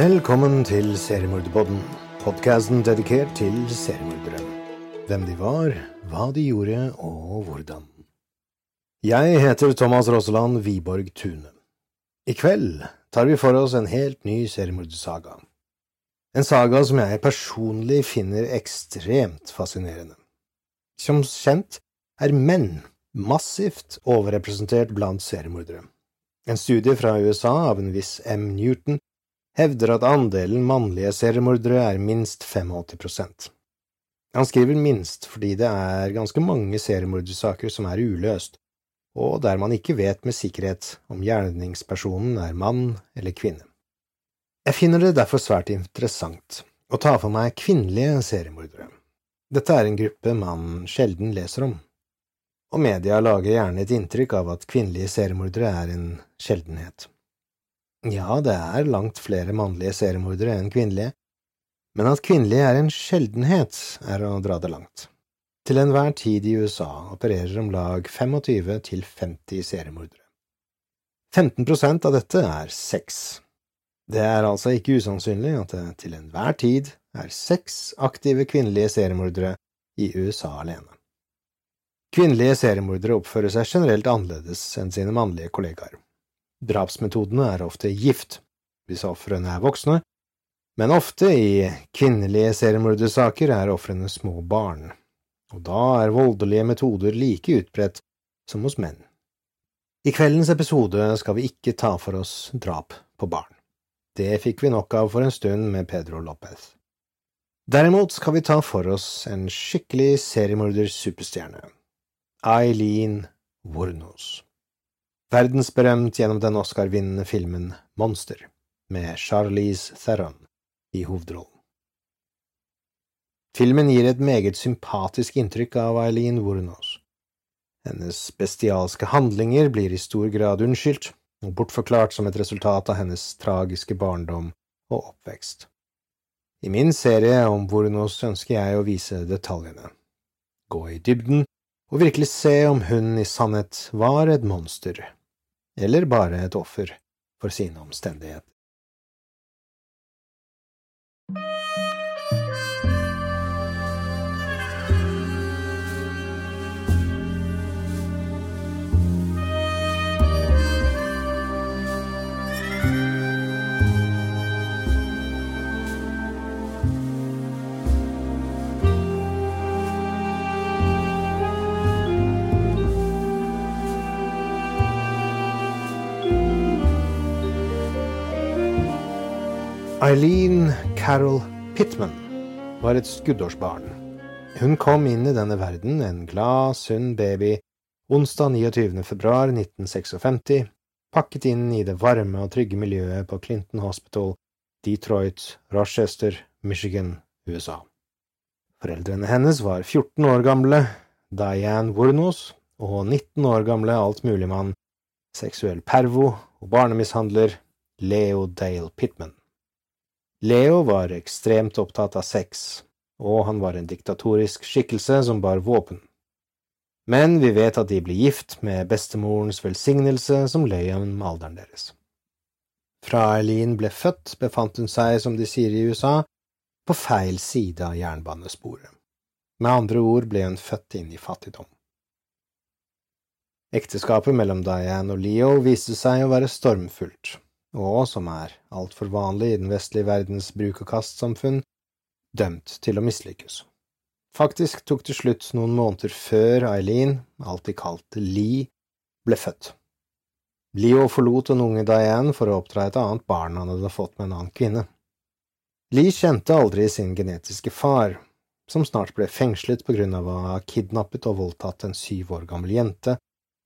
Velkommen til Seriemorderpodden, podkasten dedikert til seriemordere. Hvem de var, hva de gjorde og hvordan. Jeg heter Thomas Rosseland Wiborg Tune. I kveld tar vi for oss en helt ny seriemordersaga. En saga som jeg personlig finner ekstremt fascinerende. Som kjent er menn massivt overrepresentert blant seriemordere. En studie fra USA av en viss M. Newton hevder at andelen mannlige seriemordere er minst 85% Han skriver minst fordi det er ganske mange seriemordersaker som er uløst, og der man ikke vet med sikkerhet om gjerningspersonen er mann eller kvinne. Jeg finner det derfor svært interessant å ta for meg kvinnelige seriemordere. Dette er en gruppe man sjelden leser om, og media lager gjerne et inntrykk av at kvinnelige seriemordere er en sjeldenhet. Ja, det er langt flere mannlige seriemordere enn kvinnelige, men at kvinnelige er en sjeldenhet, er å dra det langt. Til enhver tid i USA opererer om lag 25 til 50 seriemordere. 15 prosent av dette er sex. Det er altså ikke usannsynlig at det til enhver tid er seks aktive kvinnelige seriemordere i USA alene. Kvinnelige seriemordere oppfører seg generelt annerledes enn sine mannlige kollegaer. Drapsmetodene er ofte gift, hvis ofrene er voksne, men ofte i kvinnelige seriemordersaker er ofrene små barn, og da er voldelige metoder like utbredt som hos menn. I kveldens episode skal vi ikke ta for oss drap på barn. Det fikk vi nok av for en stund med Pedro Lopez. Derimot skal vi ta for oss en skikkelig seriemordersuperstjerne, Eileen Wuornos verdensberømt gjennom den Oscar-vinnende filmen Monster, med Charlize Theron i hovedrollen. Filmen gir et meget sympatisk inntrykk av Eileen Wuornos. Hennes bestialske handlinger blir i stor grad unnskyldt og bortforklart som et resultat av hennes tragiske barndom og oppvekst. I min serie om Wuornos ønsker jeg å vise detaljene, gå i dybden og virkelig se om hun i sannhet var et monster eller bare et offer for sine omstendigheter. Eileen Carol Pittman var et skuddårsbarn. Hun kom inn i denne verden, en glad, sunn baby, onsdag 29. februar 1956, pakket inn i det varme og trygge miljøet på Clinton Hospital, Detroit, Rochester, Michigan, USA. Foreldrene hennes var 14 år gamle, Diane Wuornos, og 19 år gamle altmuligmann, seksuell pervo og barnemishandler, Leo Dale Pittman. Leo var ekstremt opptatt av sex, og han var en diktatorisk skikkelse som bar våpen. Men vi vet at de ble gift med bestemorens velsignelse som løy om alderen deres. Fra Eileen ble født, befant hun seg, som de sier i USA, på feil side av jernbanesporet. Med andre ord ble hun født inn i fattigdom. Ekteskapet mellom Diane og Leo viste seg å være stormfullt, og som er altfor vanlig i den vestlige verdens bruk-og-kast-samfunn, dømt til å mislykkes. Faktisk tok det slutt noen måneder før Eileen, alltid kalt Lee, ble født. Leo forlot den unge Diane for å oppdra et annet barn han hadde fått med en annen kvinne. Lee kjente aldri sin genetiske far, som snart ble fengslet på grunn av å ha kidnappet og voldtatt en syv år gammel jente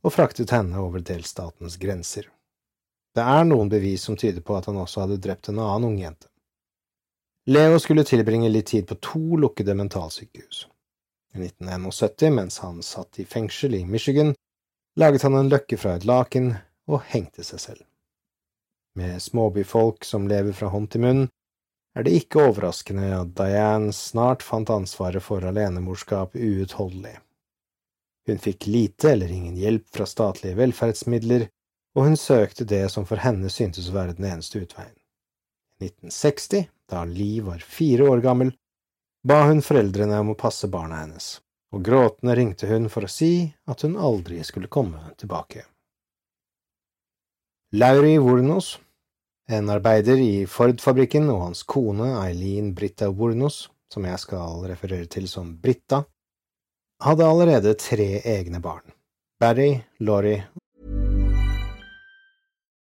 og fraktet henne over delstatens grenser. Det er noen bevis som tyder på at han også hadde drept en annen ung jente. Leo skulle tilbringe litt tid på to lukkede mentalsykehus. I 1971, mens han satt i fengsel i Michigan, laget han en løkke fra et laken og hengte seg selv. Med småbyfolk som lever fra hånd til munn, er det ikke overraskende at Diane snart fant ansvaret for alenemorskap uutholdelig. Hun fikk lite eller ingen hjelp fra statlige velferdsmidler, og hun søkte det som for henne syntes å være den eneste utveien. I 1960, da Lee var fire år gammel, ba hun foreldrene om å passe barna hennes, og gråtende ringte hun for å si at hun aldri skulle komme tilbake. Lauri Wurnos, en arbeider i Ford-fabrikken, og hans kone Eileen Britta Wurnos, som jeg skal referere til som Britta, hadde allerede tre egne barn, Barry, Laurie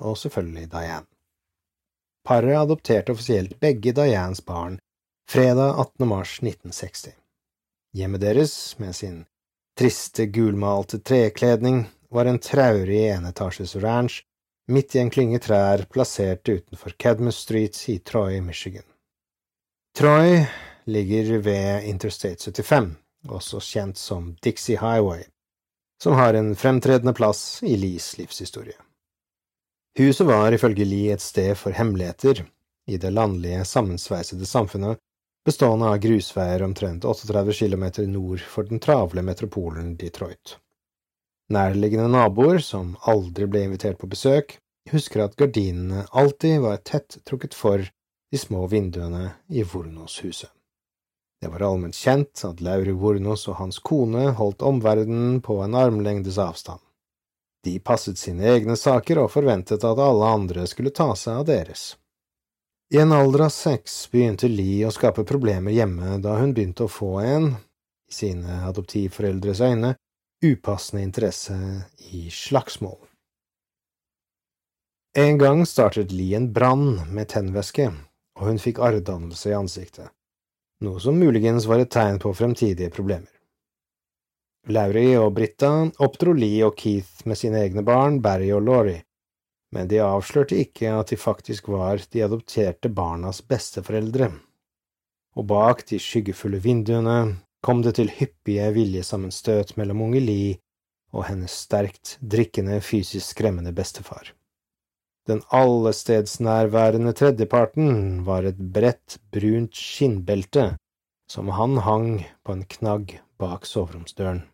Og selvfølgelig Diane. Paret adopterte offisielt begge Dianes barn fredag 18. mars 1960. Hjemmet deres, med sin triste, gulmalte trekledning, var en traurig enetasjes ranch midt i en klynge trær plassert utenfor Cadmus Street i Troy, Michigan. Troy ligger ved Interstate 75, også kjent som Dixie Highway, som har en fremtredende plass i Lees livshistorie. Huset var ifølge li et sted for hemmeligheter i det landlige, sammensveisede samfunnet bestående av grusveier omtrent 38 km nord for den travle metropolen Detroit. Nærliggende naboer, som aldri ble invitert på besøk, husker at gardinene alltid var tett trukket for de små vinduene i Vornos-huset. Det var allment kjent at Lauri Vornos og hans kone holdt omverdenen på en armlengdes avstand. De passet sine egne saker og forventet at alle andre skulle ta seg av deres. I en alder av seks begynte Lee å skape problemer hjemme da hun begynte å få en, i sine adoptivforeldres øyne, upassende interesse i slagsmål. En gang startet Lee en brann med tennvæske, og hun fikk arrdannelse i ansiktet, noe som muligens var et tegn på fremtidige problemer. Laurie og Britta oppdro Lee og Keith med sine egne barn, Barry og Laurie, men de avslørte ikke at de faktisk var de adopterte barnas besteforeldre. Og bak de skyggefulle vinduene kom det til hyppige viljesammenstøt mellom unge Lee og hennes sterkt drikkende, fysisk skremmende bestefar. Den allestedsnærværende tredjeparten var et bredt, brunt skinnbelte som han hang på en knagg bak soveromsdøren.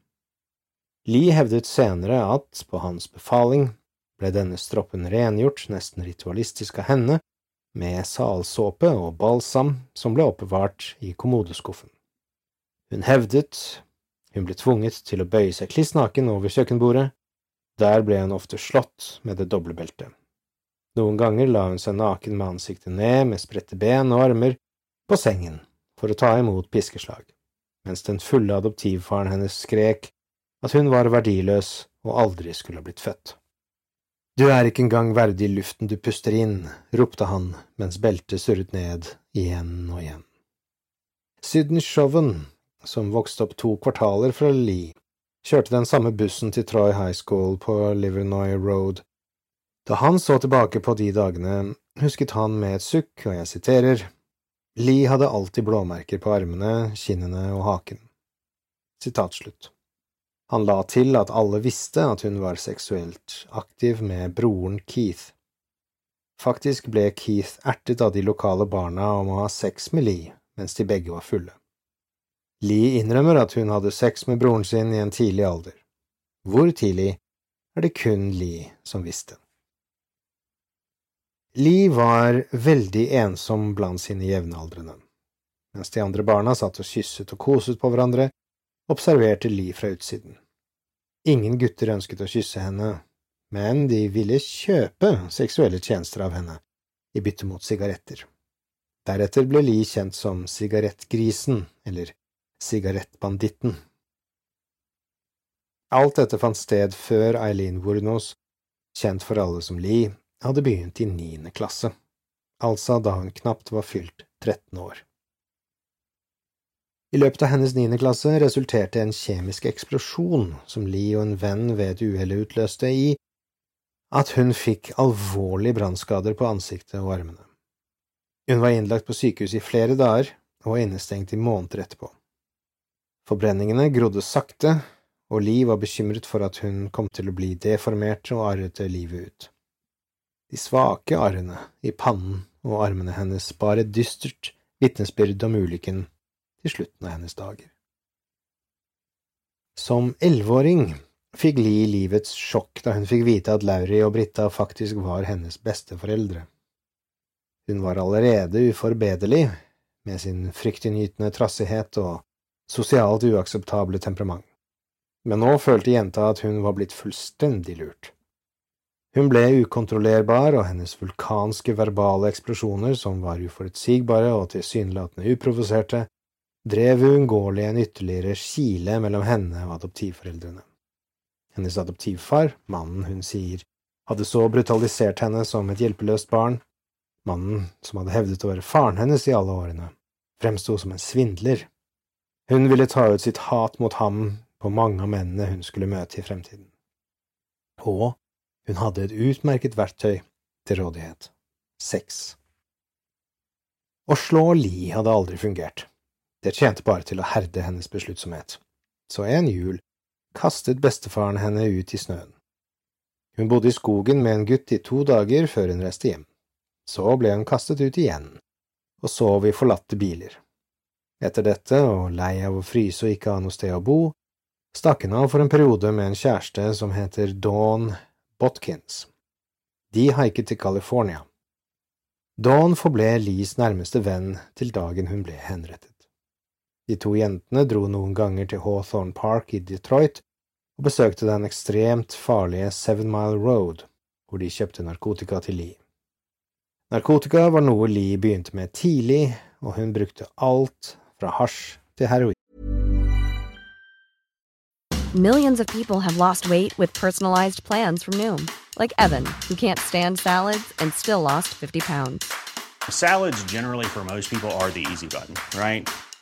Lee hevdet senere at, på hans befaling, ble denne stroppen rengjort nesten ritualistisk av henne, med salsåpe og balsam som ble oppbevart i kommodeskuffen. Hun hevdet hun ble tvunget til å bøye seg kliss naken over kjøkkenbordet, der ble hun ofte slått med det doble beltet. Noen ganger la hun seg naken med ansiktet ned, med spredte ben og armer, på sengen for å ta imot piskeslag, mens den fulle adoptivfaren hennes skrek at hun var verdiløs og aldri skulle ha blitt født. Du er ikke engang verdig luften du puster inn, ropte han mens beltet surret ned igjen og igjen. Sydney Shoven, som vokste opp to kvartaler fra Lee, kjørte den samme bussen til Troy High School på Livernoy Road. Da han så tilbake på de dagene, husket han med et sukk, og jeg siterer, Lee hadde alltid blåmerker på armene, kinnene og haken. Sitat slutt. Han la til at alle visste at hun var seksuelt aktiv med broren Keith. Faktisk ble Keith ertet av de lokale barna om å ha sex med Lee mens de begge var fulle. Lee innrømmer at hun hadde sex med broren sin i en tidlig alder. Hvor tidlig, er det kun Lee som visste. Lee var veldig ensom blant sine jevnaldrende. Mens de andre barna satt og kysset og koset på hverandre, observerte Lee fra utsiden. Ingen gutter ønsket å kysse henne, men de ville kjøpe seksuelle tjenester av henne, i bytte mot sigaretter. Deretter ble Lee kjent som sigarettgrisen, eller sigarettbanditten. Alt dette fant sted før Eileen Wurnos, kjent for alle som Lee, hadde begynt i niende klasse, altså da hun knapt var fylt 13 år. I løpet av hennes niende klasse resulterte en kjemisk eksplosjon som Lee og en venn ved et uhell utløste, i at hun fikk alvorlige brannskader på ansiktet og armene. Hun var innlagt på sykehus i flere dager og var innestengt i måneder etterpå. Forbrenningene grodde sakte, og Lee var bekymret for at hun kom til å bli deformert og arrete livet ut. De svake arrene i pannen og armene hennes bar et dystert vitnesbyrd om ulykken til slutten av hennes dager. Som elleveåring fikk Lee livets sjokk da hun fikk vite at Lauri og Britta faktisk var hennes besteforeldre. Hun var allerede uforbederlig, med sin fryktinngytende trassighet og sosialt uakseptable temperament, men nå følte jenta at hun var blitt fullstendig lurt. Hun ble ukontrollerbar, og hennes vulkanske verbale eksplosjoner, som var uforutsigbare og tilsynelatende uprovoserte, drev uunngåelig en ytterligere kile mellom henne og adoptivforeldrene. Hennes adoptivfar, mannen hun sier hadde så brutalisert henne som et hjelpeløst barn, mannen som hadde hevdet å være faren hennes i alle årene, fremsto som en svindler. Hun ville ta ut sitt hat mot ham på mange av mennene hun skulle møte i fremtiden. Og hun hadde et utmerket verktøy til rådighet – sex. Å slå Li hadde aldri fungert. Det tjente bare til å herde hennes besluttsomhet. Så en jul kastet bestefaren henne ut i snøen. Hun bodde i skogen med en gutt i to dager før hun reiste hjem. Så ble hun kastet ut igjen, og sov i forlatte biler. Etter dette, og lei av å fryse og ikke ha noe sted å bo, stakk hun av for en periode med en kjæreste som heter Dawn Botkins. De haiket til California. Dawn forble Lees nærmeste venn til dagen hun ble henrettet. De to jentene dro noen ganger til Hawthorne Park i Detroit og besøkte den ekstremt farlige Seven Mile Road, hvor de kjøpte narkotika til Lee. Narkotika var noe Lee begynte med tidlig, og hun brukte alt fra hasj til heroin. Millions of people have lost weight with personalized plans from Noom, like Evan, who can't stand salads and still lost 50 pounds. Salads, generally, for most people, are the easy button, right?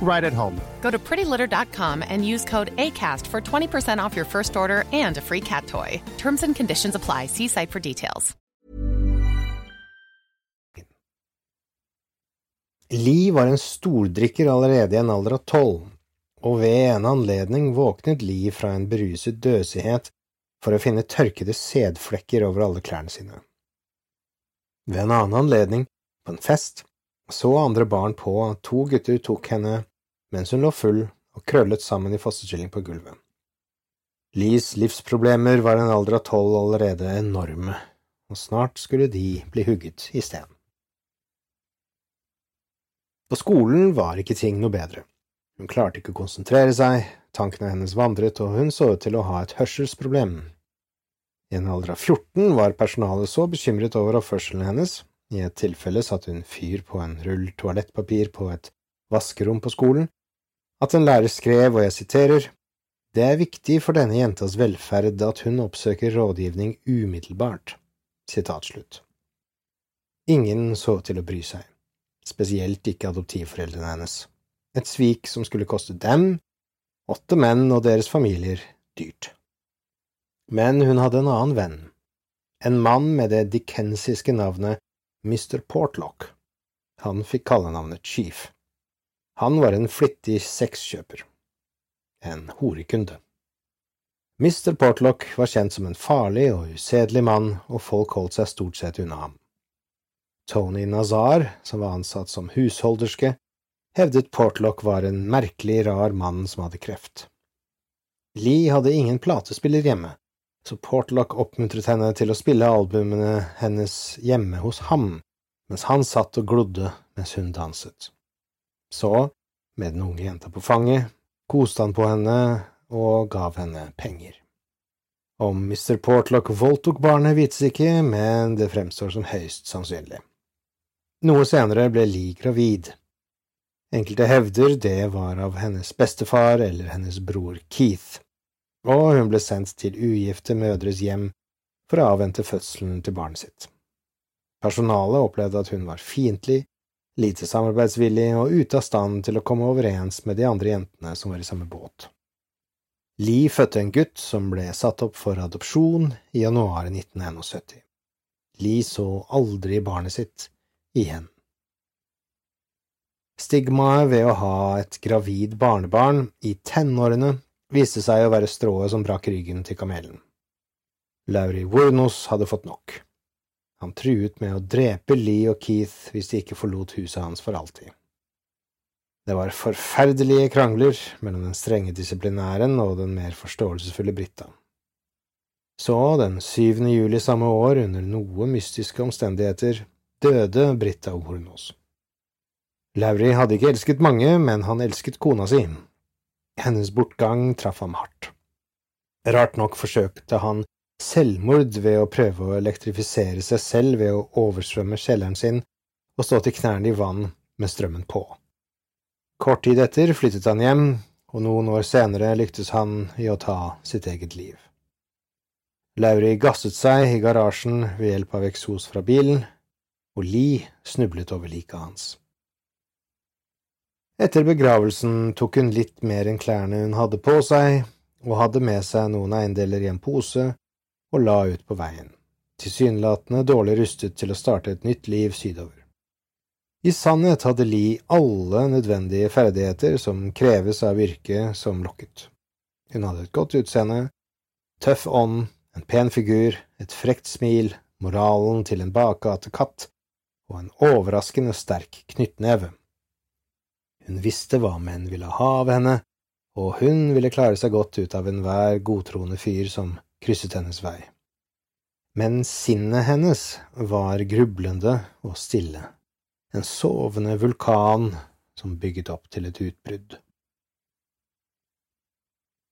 right at home. Go to prettylitter.com and use code ACAST for 20% off your first order and a free cat toy. Terms and conditions apply. See site for details. Lee var en stordrikker allerede i en alder av tolv, og ved en anledning våknet Lee fra en beruset døsighet for å finne tørkede sædflekker over alle klærne sine. Ved en annen anledning, på en fest, så andre barn på at to gutter tok henne mens hun lå full og krøllet sammen i fosterstilling på gulvet. Lees livsproblemer var i en alder av tolv allerede enorme, og snart skulle de bli hugget i sten. På skolen var ikke ting noe bedre. Hun klarte ikke å konsentrere seg, tankene hennes vandret, og hun så ut til å ha et hørselsproblem. I en alder av 14 var personalet så bekymret over oppførselen hennes, i et tilfelle satt hun fyr på en rull toalettpapir på et vaskerom på skolen, at en lærer skrev, og jeg siterer, Det er viktig for denne jentas velferd at hun oppsøker rådgivning umiddelbart. Sitat slutt. Ingen så til å bry seg, spesielt ikke adoptivforeldrene hennes, et svik som skulle koste dem, åtte menn og deres familier, dyrt. Men hun hadde en annen venn, en mann med det dickensiske navnet Mr. Portlock. Han fikk kallenavnet Chief. Han var en flittig sexkjøper. En horekunde. Mr. Portlock var kjent som en farlig og usedelig mann, og folk holdt seg stort sett unna ham. Tony Nazar, som var ansatt som husholderske, hevdet Portlock var en merkelig rar mann som hadde kreft. Lee hadde ingen platespiller hjemme, så Portlock oppmuntret henne til å spille albumene hennes hjemme hos ham, mens han satt og glodde mens hun danset. Så, med den unge jenta på fanget, koste han på henne og gav henne penger. Om Mr. Portlock voldtok barnet, vites ikke, men det fremstår som høyst sannsynlig. Noe senere ble Lee gravid. Enkelte hevder det var av hennes bestefar eller hennes bror Keith, og hun ble sendt til ugifte mødres hjem for å avvente fødselen til barnet sitt. Personalet opplevde at hun var fiendtlig, lite samarbeidsvillig og ute av stand til å komme overens med de andre jentene som var i samme båt. Lee fødte en gutt som ble satt opp for adopsjon i januar 1971. Lee så aldri barnet sitt igjen. Stigmaet ved å ha et gravid barnebarn i tenårene viste seg å være strået som brakk ryggen til kamelen. Lauri Wurnos hadde fått nok. Han truet med å drepe Lee og Keith hvis de ikke forlot huset hans for alltid. Det var forferdelige krangler mellom den strenge disiplinæren og den mer forståelsesfulle Britta. Så, den 7. juli samme år, under noe mystiske omstendigheter, døde Britta Hornås. Lauri hadde ikke elsket mange, men han elsket kona si. Hennes bortgang traff ham hardt. Rart nok forsøkte han selvmord ved å prøve å elektrifisere seg selv ved å oversvømme kjelleren sin og stå til knærne i vann med strømmen på. Kort tid etter flyttet han hjem, og noen år senere lyktes han i å ta sitt eget liv. Lauri gasset seg i garasjen ved hjelp av eksos fra bilen, og Lee snublet over liket hans. Etter begravelsen tok hun litt mer enn klærne hun hadde på seg, og hadde med seg noen eiendeler i en pose og la ut på veien, tilsynelatende dårlig rustet til å starte et nytt liv sydover. I sannhet hadde Li alle nødvendige ferdigheter som kreves av yrket som lokket. Hun hadde et godt utseende, tøff ånd, en pen figur, et frekt smil, moralen til en bakgate katt og en overraskende sterk knyttneve. Hun visste hva menn ville ha av henne, og hun ville klare seg godt ut av enhver godtroende fyr som krysset hennes vei. Men sinnet hennes var grublende og stille, en sovende vulkan som bygget opp til et utbrudd.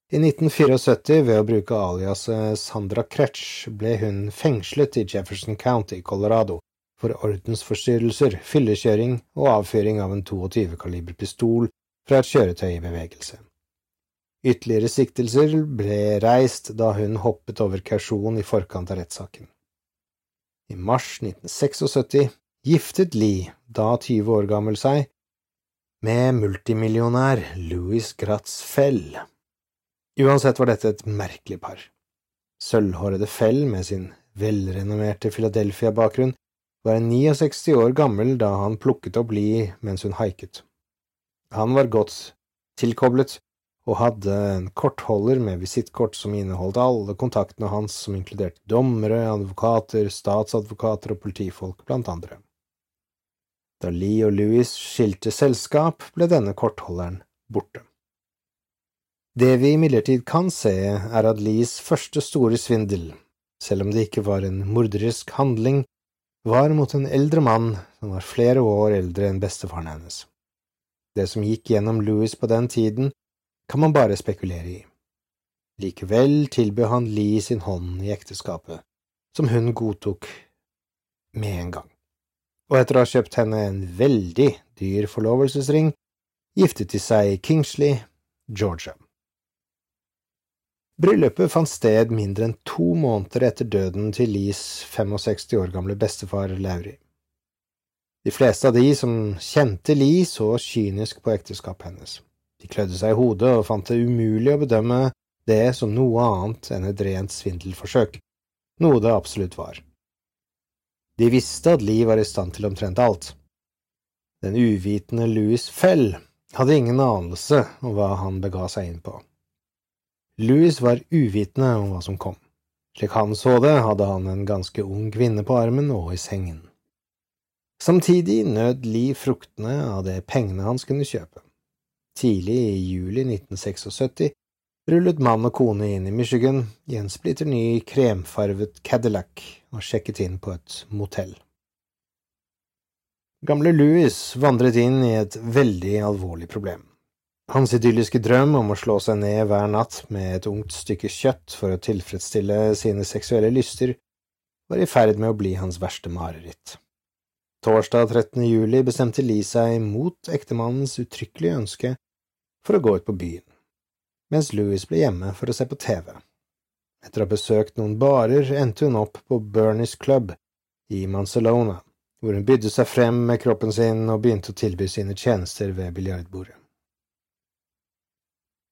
I 1974, ved å bruke aliaset Sandra Kretsch, ble hun fengslet i Jefferson County, Colorado, for ordensforstyrrelser, fyllekjøring og avføring av en 22-kaliber pistol fra et kjøretøy i bevegelse. Ytterligere siktelser ble reist da hun hoppet over kausjon i forkant av rettssaken. I mars 1976 giftet Lee, da 20 år gammel, seg med multimillionær Louis Gratz Fell. Uansett var dette et merkelig par. Sølvhårede Fell med sin velrenommerte Philadelphia-bakgrunn var 69 år gammel da han plukket opp Lee mens hun haiket. Han var godt tilkoblet og hadde en kortholder med visittkort som inneholdt alle kontaktene hans, som inkluderte dommere, advokater, statsadvokater og politifolk, blant andre. Da Lee og Louis skilte selskap, ble denne kortholderen borte. Det vi imidlertid kan se, er at Lees første store svindel, selv om det ikke var en morderisk handling, var mot en eldre mann som var flere år eldre enn bestefaren hennes. Det som gikk gjennom Louis på den tiden, kan man bare spekulere i. Likevel tilbød han Lee sin hånd i ekteskapet, som hun godtok med en gang, og etter å ha kjøpt henne en veldig dyr forlovelsesring, giftet de seg i Kingsley, Georgia. Bryllupet fant sted mindre enn to måneder etter døden til Lees 65 år gamle bestefar Lauri. De fleste av de som kjente Lee, så kynisk på ekteskapet hennes. De klødde seg i hodet og fant det umulig å bedømme det som noe annet enn et rent svindelforsøk, noe det absolutt var. De visste at Lee var i stand til omtrent alt. Den uvitende Louis Fell hadde ingen anelse om hva han bega seg inn på. Louis var uvitende om hva som kom. Slik han så det, hadde han en ganske ung kvinne på armen og i sengen. Samtidig nød Lee fruktene av det pengene hans kunne kjøpe. Tidlig i juli 1976 rullet mann og kone inn i Michigan i en splitter ny kremfarvet Cadillac og sjekket inn på et motell. Gamle Louis vandret inn i et veldig alvorlig problem. Hans idylliske drøm om å slå seg ned hver natt med et ungt stykke kjøtt for å tilfredsstille sine seksuelle lyster var i ferd med å bli hans verste mareritt. Torsdag 13. juli bestemte Lee seg mot ektemannens uttrykkelige ønske for å gå ut på byen, mens Louis ble hjemme for å se på TV. Etter å ha besøkt noen barer endte hun opp på Bernies Club i Mancelona, hvor hun bydde seg frem med kroppen sin og begynte å tilby sine tjenester ved biljardbordet.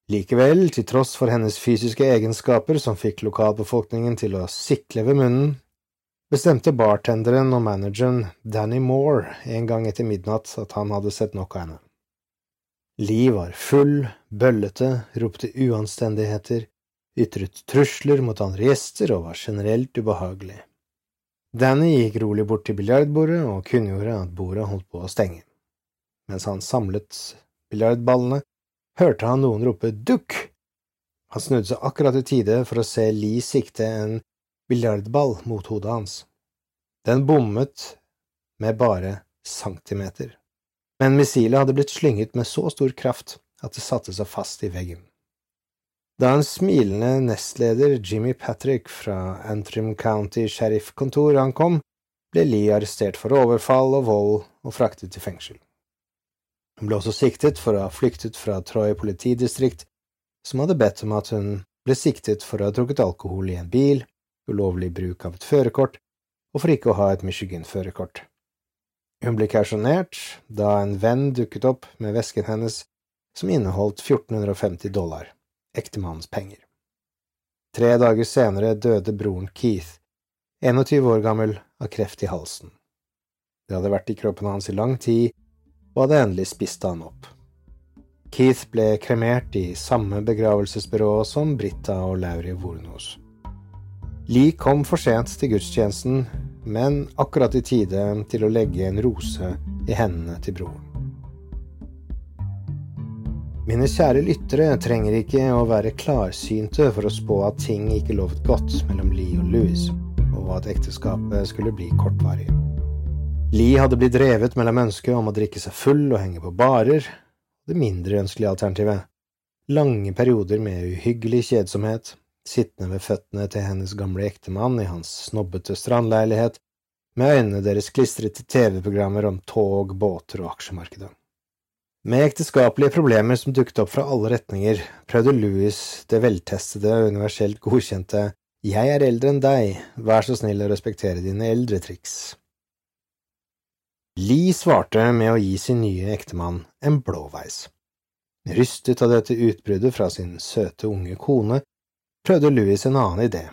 Likevel, til tross for hennes fysiske egenskaper som fikk lokalbefolkningen til å sikle ved munnen, bestemte bartenderen og manageren Danny Moore en gang etter midnatt at han hadde sett nok av henne. Lee var full, bøllete, ropte uanstendigheter, ytret trusler mot andre gjester og var generelt ubehagelig. Danny gikk rolig bort til biljardbordet og kunngjorde at bordet holdt på å stenge. Mens han samlet biljardballene, hørte han noen rope dukk. Han snudde seg akkurat i tide for å se Lee sikte en biljardball mot hodet hans. Den bommet med bare centimeter, men missilet hadde blitt slynget med så stor kraft at det satte seg fast i veggen. Da en smilende nestleder, Jimmy Patrick fra Antrim County sheriffkontor ankom, ble Lee arrestert for overfall og vold og fraktet til fengsel. Hun ble også siktet for å ha flyktet fra Troy politidistrikt, som hadde bedt om at hun ble siktet for å ha drukket alkohol i en bil, ulovlig bruk av et førerkort og for ikke å ha et Michigan-førerkort. Hun ble kausjonert da en venn dukket opp med vesken hennes som inneholdt 1450 dollar ektemannens penger. Tre dager senere døde broren Keith, 21 år gammel, av kreft i halsen. Det hadde vært i kroppen hans i lang tid, og hadde endelig spist han opp. Keith ble kremert i samme begravelsesbyrå som Britta og Laurie Vornos. Lee kom for sent til gudstjenesten, men akkurat i tide til å legge en rose i hendene til broren. Mine kjære lyttere trenger ikke å være klarsynte for å spå at ting ikke lovet godt mellom Lee og Louis, og at ekteskapet skulle bli kortvarig. Lee hadde blitt drevet mellom ønsket om å drikke seg full og henge på barer, det mindre ønskelige alternativet, lange perioder med uhyggelig kjedsomhet, sittende ved føttene til hennes gamle ektemann i hans snobbete strandleilighet, med øynene deres klistret til TV-programmer om tog, båter og aksjemarkedet. Med ekteskapelige problemer som dukket opp fra alle retninger, prøvde Louis det veltestede og universelt godkjente Jeg er eldre enn deg, vær så snill å respektere dine eldre triks. Lee svarte med å gi sin nye ektemann en blåveis. Rystet av dette utbruddet fra sin søte unge kone, prøvde Louis en annen idé.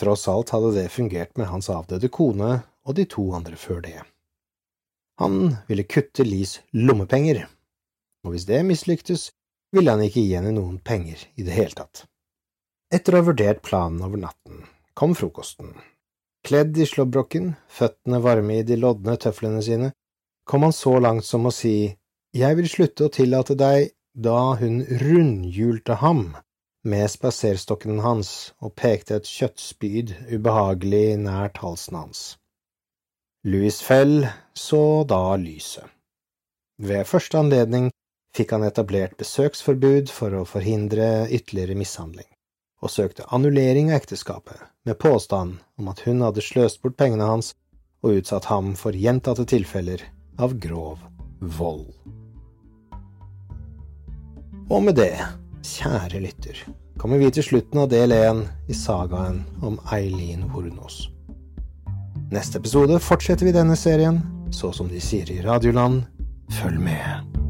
Tross alt hadde det fungert med hans avdøde kone og de to andre før det. Han ville kutte Lees lommepenger og hvis det mislyktes, ville han ikke gi henne noen penger i det hele tatt. Etter å ha vurdert planen over natten, kom frokosten. Kledd i slåbroken, føttene varme i de lodne tøflene sine, kom han så langt som å si Jeg vil slutte å tillate deg da hun rundhjulte ham med spaserstokken hans og pekte et kjøttspyd ubehagelig nært halsen hans. Louis Fell så da lyset. Ved første anledning fikk han etablert besøksforbud for å forhindre ytterligere mishandling, og søkte annullering av ekteskapet med påstand om at hun hadde sløst bort pengene hans og utsatt ham for gjentatte tilfeller av grov vold. Og med det, kjære lytter, kommer vi til slutten av del én i sagaen om Eileen Hornås. Neste episode fortsetter vi denne serien, så som de sier i Radioland, følg med.